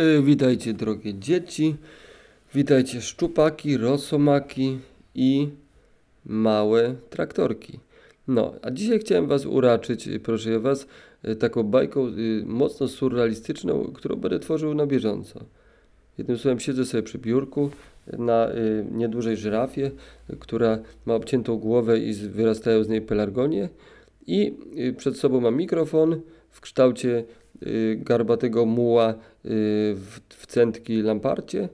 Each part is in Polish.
E, Witajcie drogie dzieci, witajcie szczupaki, rosomaki i małe traktorki. No, a dzisiaj chciałem Was uraczyć, y, proszę Was, y, taką bajką y, mocno surrealistyczną, którą będę tworzył na bieżąco. Jednym słowem, siedzę sobie przy biurku na y, niedużej żyrafie, y, która ma obciętą głowę i wyrastają z niej pelargonie i y, przed sobą mam mikrofon w kształcie y, garbatego muła y, w, w centki lamparcie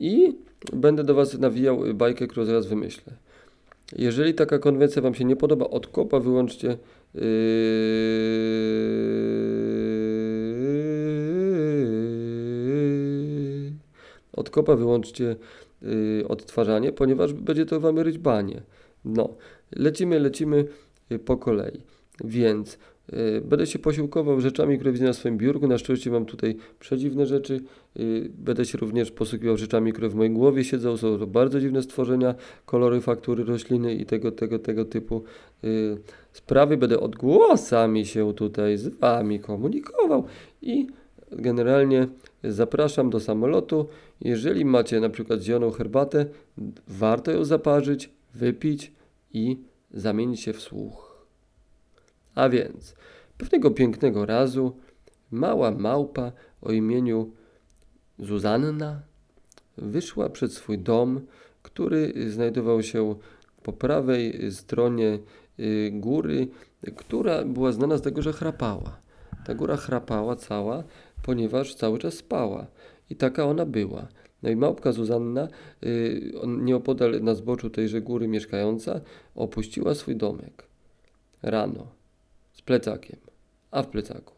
i będę do Was nawijał y, bajkę, którą zaraz wymyślę. Jeżeli taka konwencja Wam się nie podoba, od kopa wyłączcie yy, od kopa wyłączcie yy, odtwarzanie, ponieważ będzie to Wam ryć banie. No, lecimy, lecimy po kolei. Więc będę się posiłkował rzeczami, które widzę na swoim biurku. Na szczęście mam tutaj przedziwne rzeczy. Yy, będę się również posługiwał rzeczami, które w mojej głowie siedzą. Są to bardzo dziwne stworzenia, kolory, faktury, rośliny i tego, tego, tego typu yy, sprawy. Będę odgłosami się tutaj z Wami komunikował i generalnie zapraszam do samolotu. Jeżeli macie na przykład zieloną herbatę, warto ją zaparzyć, wypić i zamienić się w słuch. A więc, pewnego pięknego razu mała małpa o imieniu Zuzanna wyszła przed swój dom, który znajdował się po prawej stronie y, góry, która była znana z tego, że chrapała. Ta góra chrapała cała, ponieważ cały czas spała. I taka ona była. No i małpka Zuzanna, y, nieopodal na zboczu tejże góry mieszkająca, opuściła swój domek. Rano, plecakiem, a w plecaku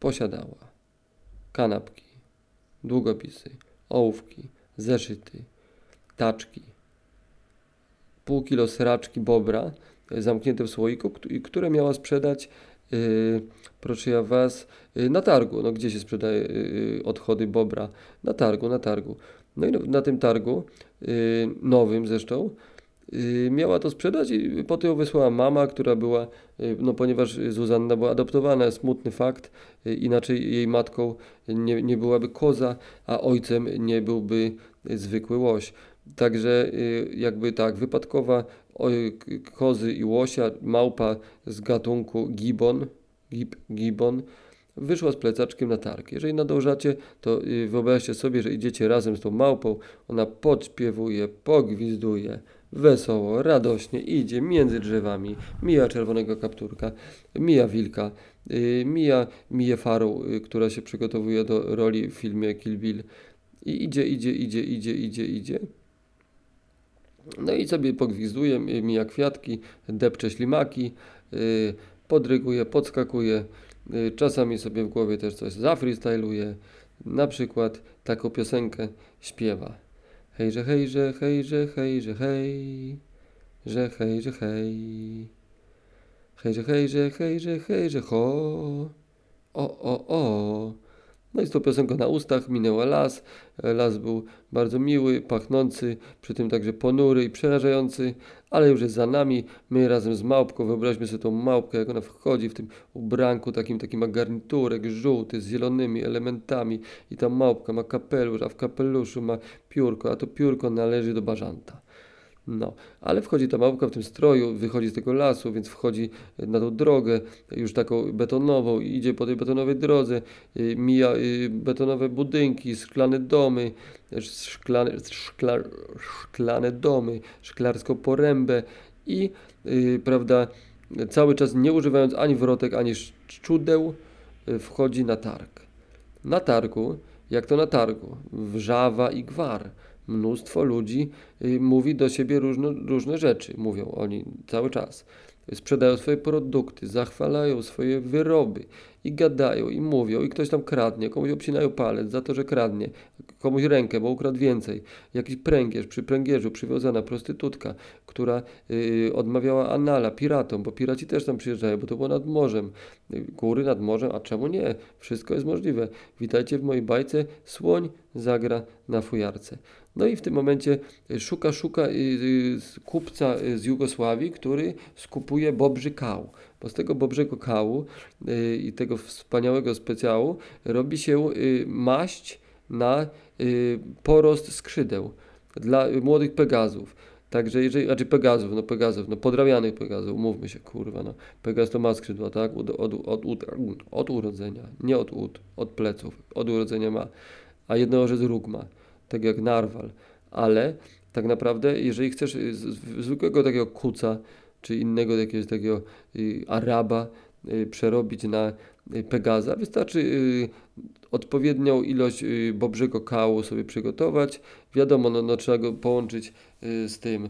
posiadała kanapki, długopisy, ołówki, zeszyty, taczki, pół kilo sraczki bobra zamknięte w słoiku, które miała sprzedać, y, proszę ja was, y, na targu. No gdzie się sprzedaje y, odchody bobra? Na targu, na targu. No i na, na tym targu, y, nowym zresztą, miała to sprzedać i potem ją wysłała mama, która była, y, no ponieważ Zuzanna była adoptowana, smutny fakt, y, inaczej jej matką nie, nie byłaby koza, a ojcem nie byłby y, zwykły łoś. Także y, jakby tak, wypadkowa kozy i łosia, małpa z gatunku gibbon, gib, gibbon, wyszła z plecaczkiem na targ. Jeżeli nadążacie, to y, wyobraźcie sobie, że idziecie razem z tą małpą, ona podśpiewuje, pogwizduje, wesoło, radośnie idzie między drzewami, mija czerwonego kapturka, mija wilka, y, mija, farą, y, która się przygotowuje do roli w filmie Kill Bill i idzie, idzie, idzie, idzie, idzie, idzie. No i sobie pogwizduje, mi- mija kwiatki, depcze ślimaki, yy, podryguje, podskakuje, yy, czasami sobie w głowie też coś zafreestyluje. Na przykład taką piosenkę śpiewa. Hey zeg hey zeg hey zeg hey zeg hey. Zeg hey zeg hey. Hey hey. Oh oh oh. No i z tą piosenką na ustach minęła las. E, Las był bardzo miły, pachnący, przy tym także ponury i przerażający, ale już jest za nami. My razem z małpką, wyobraźmy sobie tą małpkę, jak ona wchodzi w tym ubranku, takim, taki ma garniturek żółty z zielonymi elementami i ta małpka ma kapelusz, a w kapeluszu ma piórko, a to piórko należy do bażanta. No, ale wchodzi ta małpka w tym stroju, wychodzi z tego lasu, więc wchodzi na tą drogę, już taką betonową, idzie po tej betonowej drodze, y, mija y, betonowe budynki, szklane domy, sz- szklane, szkla, szklane domy, szklarską porębę i, y, prawda, cały czas nie używając ani wrotek, ani szczudeł, wchodzi na targ. Na targu, jak to na targu, wrzawa i gwar. Mnóstwo ludzi y, mówi do siebie różno, różne rzeczy, mówią oni cały czas. Sprzedają swoje produkty, zachwalają swoje wyroby i gadają i mówią i ktoś tam kradnie, komuś obcinają palec za to, że kradnie, komuś rękę, bo ukradł więcej. Jakiś pręgierz, przy pręgierzu przywiązana prostytutka, która y, odmawiała anala piratom, bo piraci też tam przyjeżdżają, bo to było nad morzem. Y, Góry nad morzem, a czemu nie? Wszystko jest możliwe. Witajcie w mojej bajce, słoń zagra na fujarce. No i w tym momencie y, szuka, szuka y, kupca z Jugosławii, który skupuje bobrzy kał. Bo z tego bobrzego kału y, i tego wspaniałego specjału robi się y, maść na y, porost skrzydeł dla młodych Pegazów. Także jeżeli, znaczy Pegazów, no Pegazów, no podrabianych Pegazów, umówmy się, kurwa, no. Pegaz to ma skrzydła, tak? Od, od, od, od, od urodzenia, nie od ud, od pleców, od urodzenia ma, a jednorożec róg ma, tak jak narwal, ale tak naprawdę, jeżeli chcesz z- z- zwykłego takiego kuca, czy innego jakiegoś takiego y, Araba y, przerobić na y, Pegaza, wystarczy odpowiednią ilość bobrzego kału sobie przygotować. Wiadomo, no, no trzeba go połączyć z tym.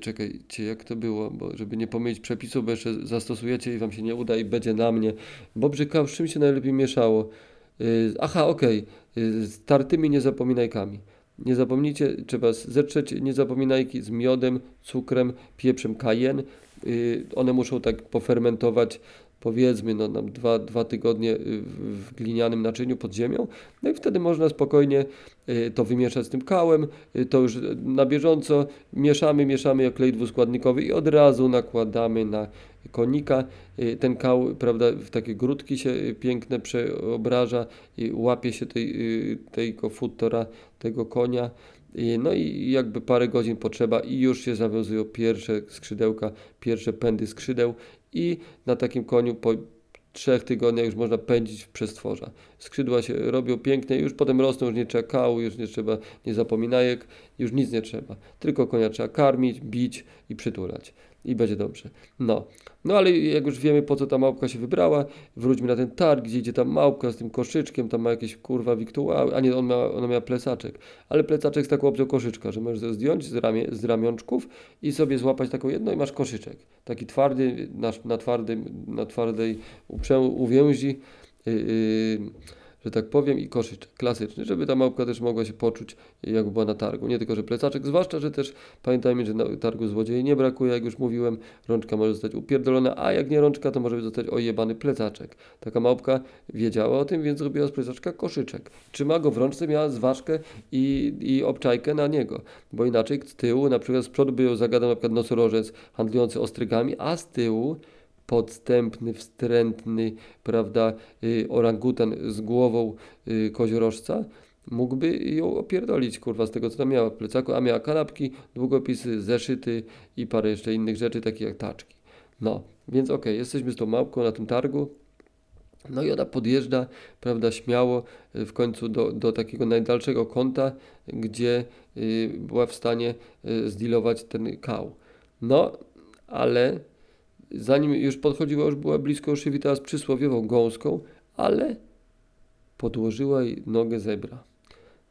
Czekajcie, jak to było, bo żeby nie pomylić przepisów, bo jeszcze zastosujecie i wam się nie uda i będzie na mnie. Bobrzy kał z czym się najlepiej mieszało? Aha, okej, y, z tartymi niezapominajkami. Nie zapomnijcie, trzeba zetrzeć niezapominajki z miodem, cukrem, pieprzem kajen. Y, One muszą tak pofermentować powiedzmy no, nam dwa, dwa tygodnie y, w, glinianym naczyniu pod ziemią. No i wtedy można spokojnie y, to wymieszać z tym kałem. To już na bieżąco mieszamy, mieszamy jak klej dwuskładnikowy i od razu nakładamy na konika. Y, Ten kał, prawda, w takie grudki się y, piękne przeobraża i łapie się tej, y, tego futora, tego konia. No i jakby parę godzin potrzeba i już się zawiązują pierwsze skrzydełka, pierwsze pędy skrzydeł i na takim koniu po trzech tygodniach już można pędzić w przestworza. Skrzydła się robią piękne, już potem rosną, już nie trzeba kału, już nie trzeba niezapominajek, już nic nie trzeba. Tylko konia trzeba karmić, bić i przytulać. I będzie dobrze. No. No ale jak już wiemy po co ta małpka się wybrała, wróćmy na ten targ, gdzie idzie ta małpka z tym koszyczkiem, tam ma jakieś kurwa wiktuały, a nie, on ma, ona miała plecaczek, ale plecaczek z taką opcją koszyczka, że możesz zdjąć z, ramie, z ramionczków i sobie złapać taką jedną i masz koszyczek. Taki twardy, na, na, twardym, na twardej uwięzi, yy, yy, że tak powiem, i koszyczek klasyczny, żeby ta małpka też mogła się poczuć, jak była na targu. Nie tylko, że plecaczek, zwłaszcza, że też pamiętajmy, że na targu złodziei nie brakuje, jak już mówiłem, rączka może zostać upierdolona, a jak nie rączka, to może zostać ojebany plecaczek. Taka małpka wiedziała o tym, więc zrobiła z plecaczka koszyczek. Trzyma go w rączce, miała zważkę i, i obczajkę na niego, bo inaczej z tyłu, na przykład z przodu by ją zagadał na przykład nosorożec handlujący ostrygami, a z tyłu podstępny, wstrętny, prawda, y, orangutan z głową y, koziorożca, mógłby ją opierdolić, kurwa, z tego, co tam miała w plecaku, a miała kanapki, długopisy, zeszyty i parę jeszcze innych rzeczy, takich jak taczki. No, więc okej, jesteśmy z tą małpką na tym targu, no i ona podjeżdża, prawda, śmiało y, w końcu do, do takiego najdalszego kąta, gdzie y, była w stanie y, zdealować ten kał. No, ale zanim już podchodziła, już była blisko, już się witała z przysłowiową gąską, ale podłożyła jej nogę zebra.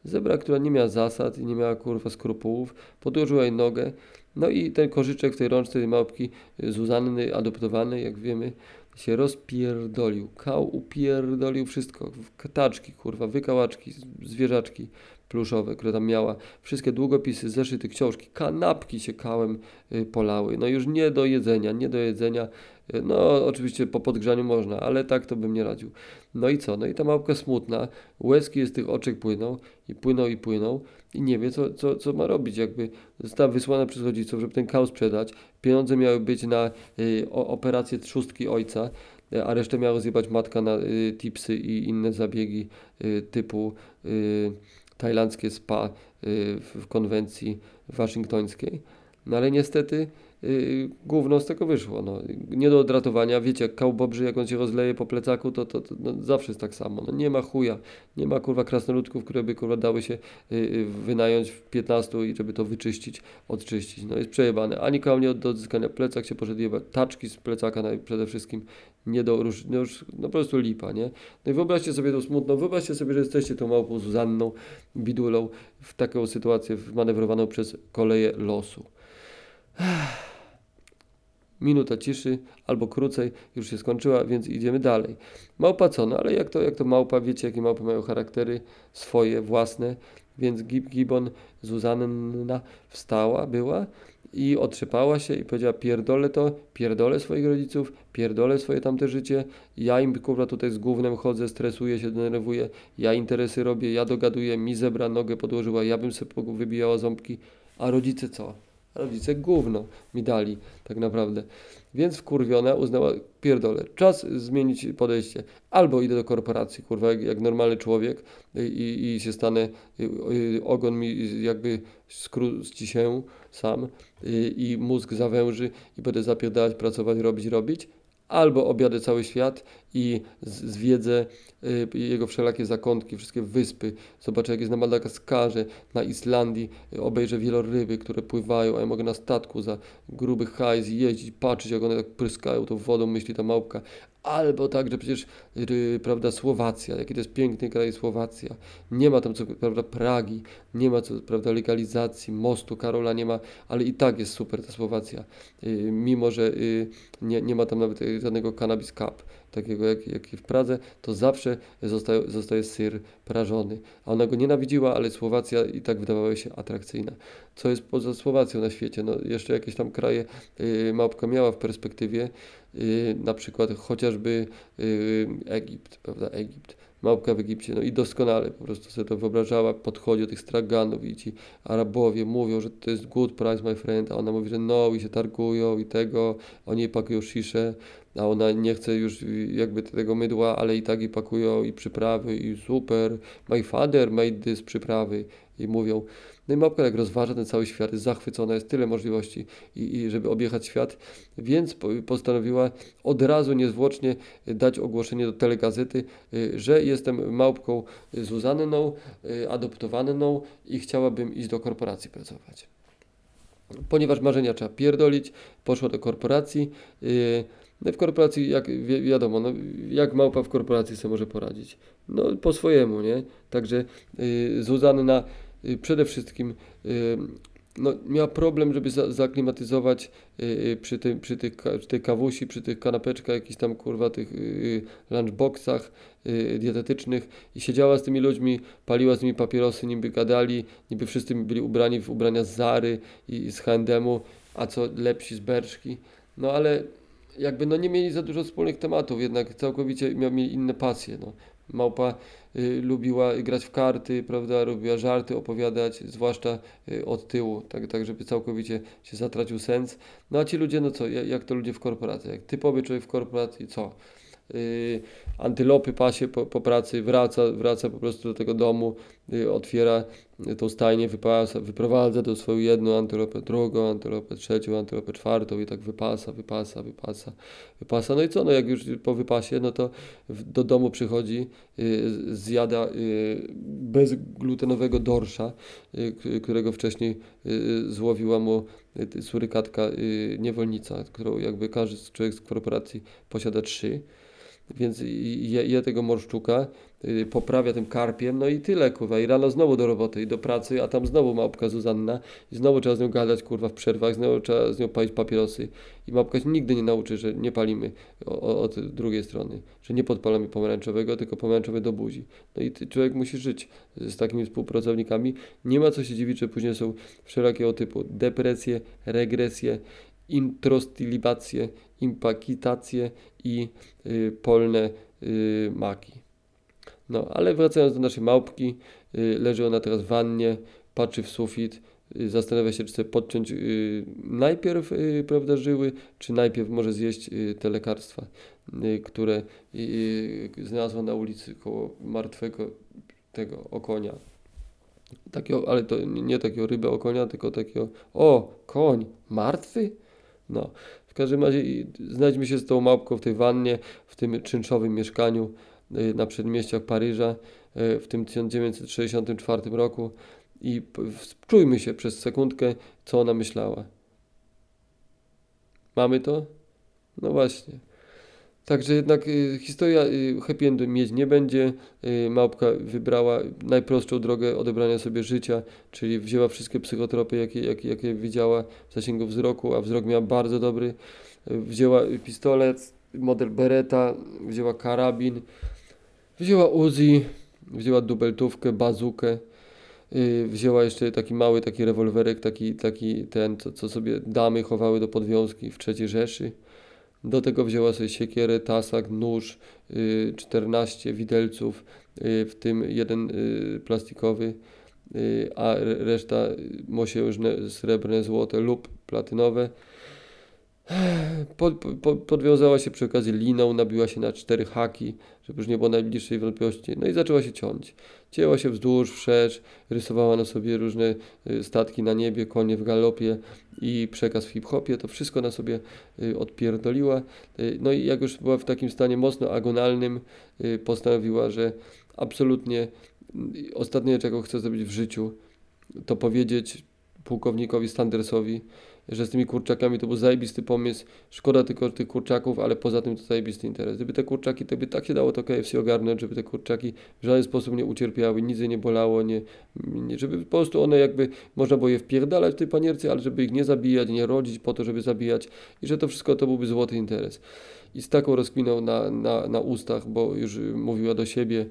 Zebra, która nie miała zasad i nie miała kurwa skrupułów, podłożyła jej nogę, no i ten kożyczek w tej rączce tej małpki y, Zuzanny, adoptowanej, jak wiemy, się rozpierdolił. Kał upierdolił wszystko. Taczki, kurwa, wykałaczki, zwierzaczki pluszowe, które tam miała. Wszystkie długopisy, zeszyty, książki, kanapki się kałem y, polały. No już nie do jedzenia, nie do jedzenia. Y, No oczywiście po podgrzaniu można, ale tak to bym nie radził. No i co? No i ta małpka smutna, łezki z tych oczek płyną i płyną i płyną i nie wie co, co, co ma robić. Jakby została wysłana przez rodziców, żeby ten kał sprzedać. Pieniądze miały być na y, operację trzustki ojca, y, a resztę miała zjebać matka na y, tipsy i inne zabiegi y, typu y, tajlandzkie spa y, w, w konwencji waszyngtońskiej. No ale niestety yy, gówno z tego wyszło. No. Nie do odratowania. Wiecie, jak kał bobrzy, jak on się rozleje po plecaku, to, to, to no, zawsze jest tak samo. No, nie ma chuja. Nie ma kurwa krasnoludków, które by kurwa dały się yy, yy, wynająć w 15 i żeby to wyczyścić, odczyścić. No jest przejebane. Ani kał nie do odzyskania. Plecak się poszedł jebać. Taczki z plecaka naj- przede wszystkim nie do rusz, no już no po prostu lipa, nie? No i wyobraźcie sobie to smutno, wyobraźcie sobie, że jesteście tą małpą Zuzanną, bidulą w taką sytuację wmanewrowaną przez koleje losu. Minuta ciszy, albo krócej, już się skończyła, więc idziemy dalej. Małpa co? No ale jak to, jak to małpa, wiecie jakie małpy mają charaktery swoje, własne, więc Gib Gibbon, Zuzanna wstała, była i otrzepała się i powiedziała pierdolę to, pierdolę swoich rodziców, pierdolę swoje tamte życie, ja im kurwa tutaj z gównem chodzę, stresuję się, denerwuję, ja interesy robię, ja dogaduję, mi zebra nogę podłożyła, ja bym sobie wybijała ząbki, a rodzice co? Rodzice gówno mi dali, tak naprawdę. Więc wkurwiona uznała, pierdolę, czas zmienić podejście. Albo idę do korporacji, kurwa, jak, jak normalny człowiek i, i się stanę, y, ogon mi jakby skróci się sam y, i mózg zawęży i będę zapierdalać, pracować, robić, robić. Albo objadę cały świat i zwiedzę y, jego wszelakie zakątki, wszystkie wyspy, zobaczę jak jest na Madagaskarze, na Islandii, y, obejrzę wieloryby, które pływają, a ja mogę na statku za gruby hajs jeździć, patrzeć jak one tak pryskają tą wodą, myśli ta małpka, Albo tak, że przecież, yy, prawda, Słowacja, jaki to jest piękny kraj Słowacja. Nie ma tam, co prawda, Pragi, nie ma, co prawda, legalizacji, mostu Karola nie ma, ale i tak jest super ta Słowacja. Mimo, że nie, nie ma tam nawet żadnego cannabis cup, takiego jak, jak w Pradze, to zawsze zostaje, zostaje syr prażony. A ona go nienawidziła, ale Słowacja i tak wydawała się atrakcyjna. Co jest poza Słowacją na świecie? No, jeszcze jakieś tam kraje yy, małpka miała w perspektywie, Y, na przykład chociażby y, Egipt, prawda, Egipt, małpka w Egipcie, no i doskonale po prostu sobie to wyobrażała, podchodzi do tych straganów i ci Arabowie mówią, że to jest good price my friend, a ona mówi, że no i się targują i tego, oni pakują sziszę, a ona nie chce już jakby tego mydła, ale i tak i pakują i przyprawy i super, my father made this przyprawy i mówią, no i małpka jak rozważa ten cały świat, jest zachwycona, jest tyle możliwości i, i żeby objechać świat, więc postanowiła od razu niezwłocznie dać ogłoszenie do telegazety, y, że jestem małpką Zuzanną, y, adoptowaną i chciałabym iść do korporacji pracować. Ponieważ marzenia trzeba pierdolić, poszła do korporacji. No w korporacji, jak wi wiadomo, no, jak małpa w korporacji sobie może poradzić? No po swojemu, nie? Także Zuzanna Y, przede wszystkim y, no, miała problem, żeby za, zaklimatyzować y, przy, tym, przy, tych, przy tej kawusi, przy tych kanapeczkach, jakichś tam kurwa tych lunchboxach dietetycznych i siedziała z tymi ludźmi, paliła z nimi papierosy, niby gadali, niby wszyscy byli ubrani w ubrania z Zary i z H&M-u, a co lepsi z Berszki. No ale jakby no nie mieli za dużo wspólnych tematów, jednak całkowicie mieli inne pasje. No. Małpa y, lubiła grać w karty, prawda, lubiła żarty opowiadać, zwłaszcza y, od tyłu, tak, tak żeby całkowicie się zatracił sens. No a ci ludzie, no co, jak, jak to ludzie w korporacji, jak typowy człowiek w korporacji, co? Y, antylopy pasie po, po, pracy, wraca, wraca po prostu do tego domu, y, otwiera tą stajnię, wypasa, wyprowadza do swoją jedną antylopę, drugą antylopę, trzecią antylopę, czwartą i tak wypasa, wypasa, wypasa, wypasa. No i co, no jak już po wypasie, no to do domu przychodzi, y, zjada bezglutenowego dorsza, którego wcześniej złowiła mu surykatka niewolnica, którą jakby każdy człowiek z korporacji posiada trzy. Więc je, je tego morszczuka, y, poprawia tym karpiem, no i tyle, kurwa. I rano znowu do roboty i do pracy, a tam znowu małpka Zuzanna i znowu trzeba z nią gadać, kurwa, w przerwach, znowu trzeba z nią palić papierosy. I małpka się nigdy nie nauczy, że nie palimy od drugiej strony, że nie podpalamy pomarańczowego, tylko pomarańczowe do buzi. No i człowiek musi żyć z takimi współpracownikami. Nie ma co się dziwić, że później są wszelakiego typu depresje, regresje, introstylibacje, impakitacje i y, polne y, maki. No, ale wracając do naszej małpki, y, leży ona teraz w wannie, patrzy w sufit, y, zastanawia się, czy chce podciąć y, najpierw prawda, żyły, czy najpierw może zjeść te lekarstwa, które znalazła na ulicy koło martwego tego okonia. Takiego, ale to nie takiego ryby okonia, tylko takiego, o, koń, martwy? No, w każdym razie znajdźmy się z tą małpką w tej wannie, w tym czynszowym mieszkaniu na przedmieściach Paryża y, w tym 1964 roku i czujmy się przez sekundkę, co ona myślała. Mamy to? No właśnie. Także jednak y, historia y, happy endu mieć nie będzie. Y, małpka wybrała najprostszą drogę odebrania sobie życia, czyli wzięła wszystkie psychotropy, jakie, jakie, jakie widziała w zasięgu wzroku, a wzrok miała bardzo dobry. Y, wzięła pistolet, model Beretta, wzięła karabin, wzięła Uzi, wzięła dubeltówkę, bazukę. Y, wzięła jeszcze taki mały taki rewolwerek, taki, taki ten, co, co sobie damy chowały do podwiązki w III Rzeszy. Do tego wzięła sobie siekierę, tasak, nóż, 14 y, widelców, y, w tym jeden y, plastikowy y, a re- reszta mosiężne, srebrne, złote lub platynowe. Pod, po, podwiązała się przy okazji liną, nabiła się na cztery haki, żeby już nie było najbliższej wielkości. No i zaczęła się ciąć. Cięła się wzdłuż, wszerz, rysowała na sobie różne y, statki na niebie, konie w galopie i przekaz w hip-hopie. To wszystko na sobie y, odpierdoliła. Y, No i jak już była w takim stanie mocno agonalnym, postanowiła, że absolutnie ostatnie, czego chce zrobić w życiu, to powiedzieć pułkownikowi Standersowi, że z tymi kurczakami to był zajebisty pomysł. Szkoda tylko tych kurczaków, ale poza tym to zajebisty interes. Gdyby te kurczaki, to by tak się dało to KFC ogarnąć, żeby te kurczaki w żaden sposób nie ucierpiały, nic je nie bolało, nie, nie, żeby po prostu one jakby, można było je wpierdalać w tej panierce, ale żeby ich nie zabijać, nie rodzić po to, żeby zabijać i że to wszystko to byłby złoty interes. I z taką rozkminą na, na, na ustach, bo już mówiła do siebie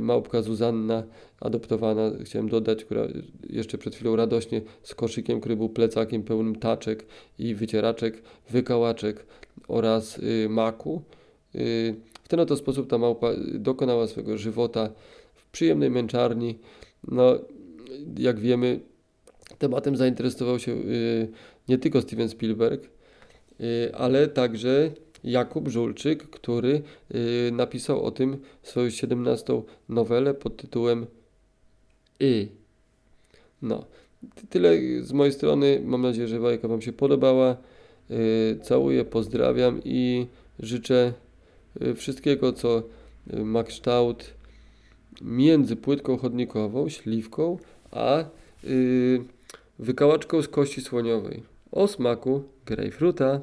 małpka Zuzanna, adoptowana, chciałem dodać, która jeszcze przed chwilą radośnie z koszykiem, który był plecakiem pełnym taczek i wycieraczek, wykałaczek oraz y, maku. Y, w ten oto sposób ta małpa y, dokonała swego żywota w przyjemnej męczarni. No, jak wiemy, tematem zainteresował się y, nie tylko Steven Spielberg, y, ale także Jakub Żulczyk, który y, napisał o tym swoją 17 nowelę pod tytułem Y. No, Ty- tyle z mojej strony. Mam nadzieję, że bajka Wam się podobała. Y, Całuję, pozdrawiam i życzę wszystkiego, co ma kształt między płytką chodnikową, śliwką, a wykałaczką z kości słoniowej o smaku grejpfruta.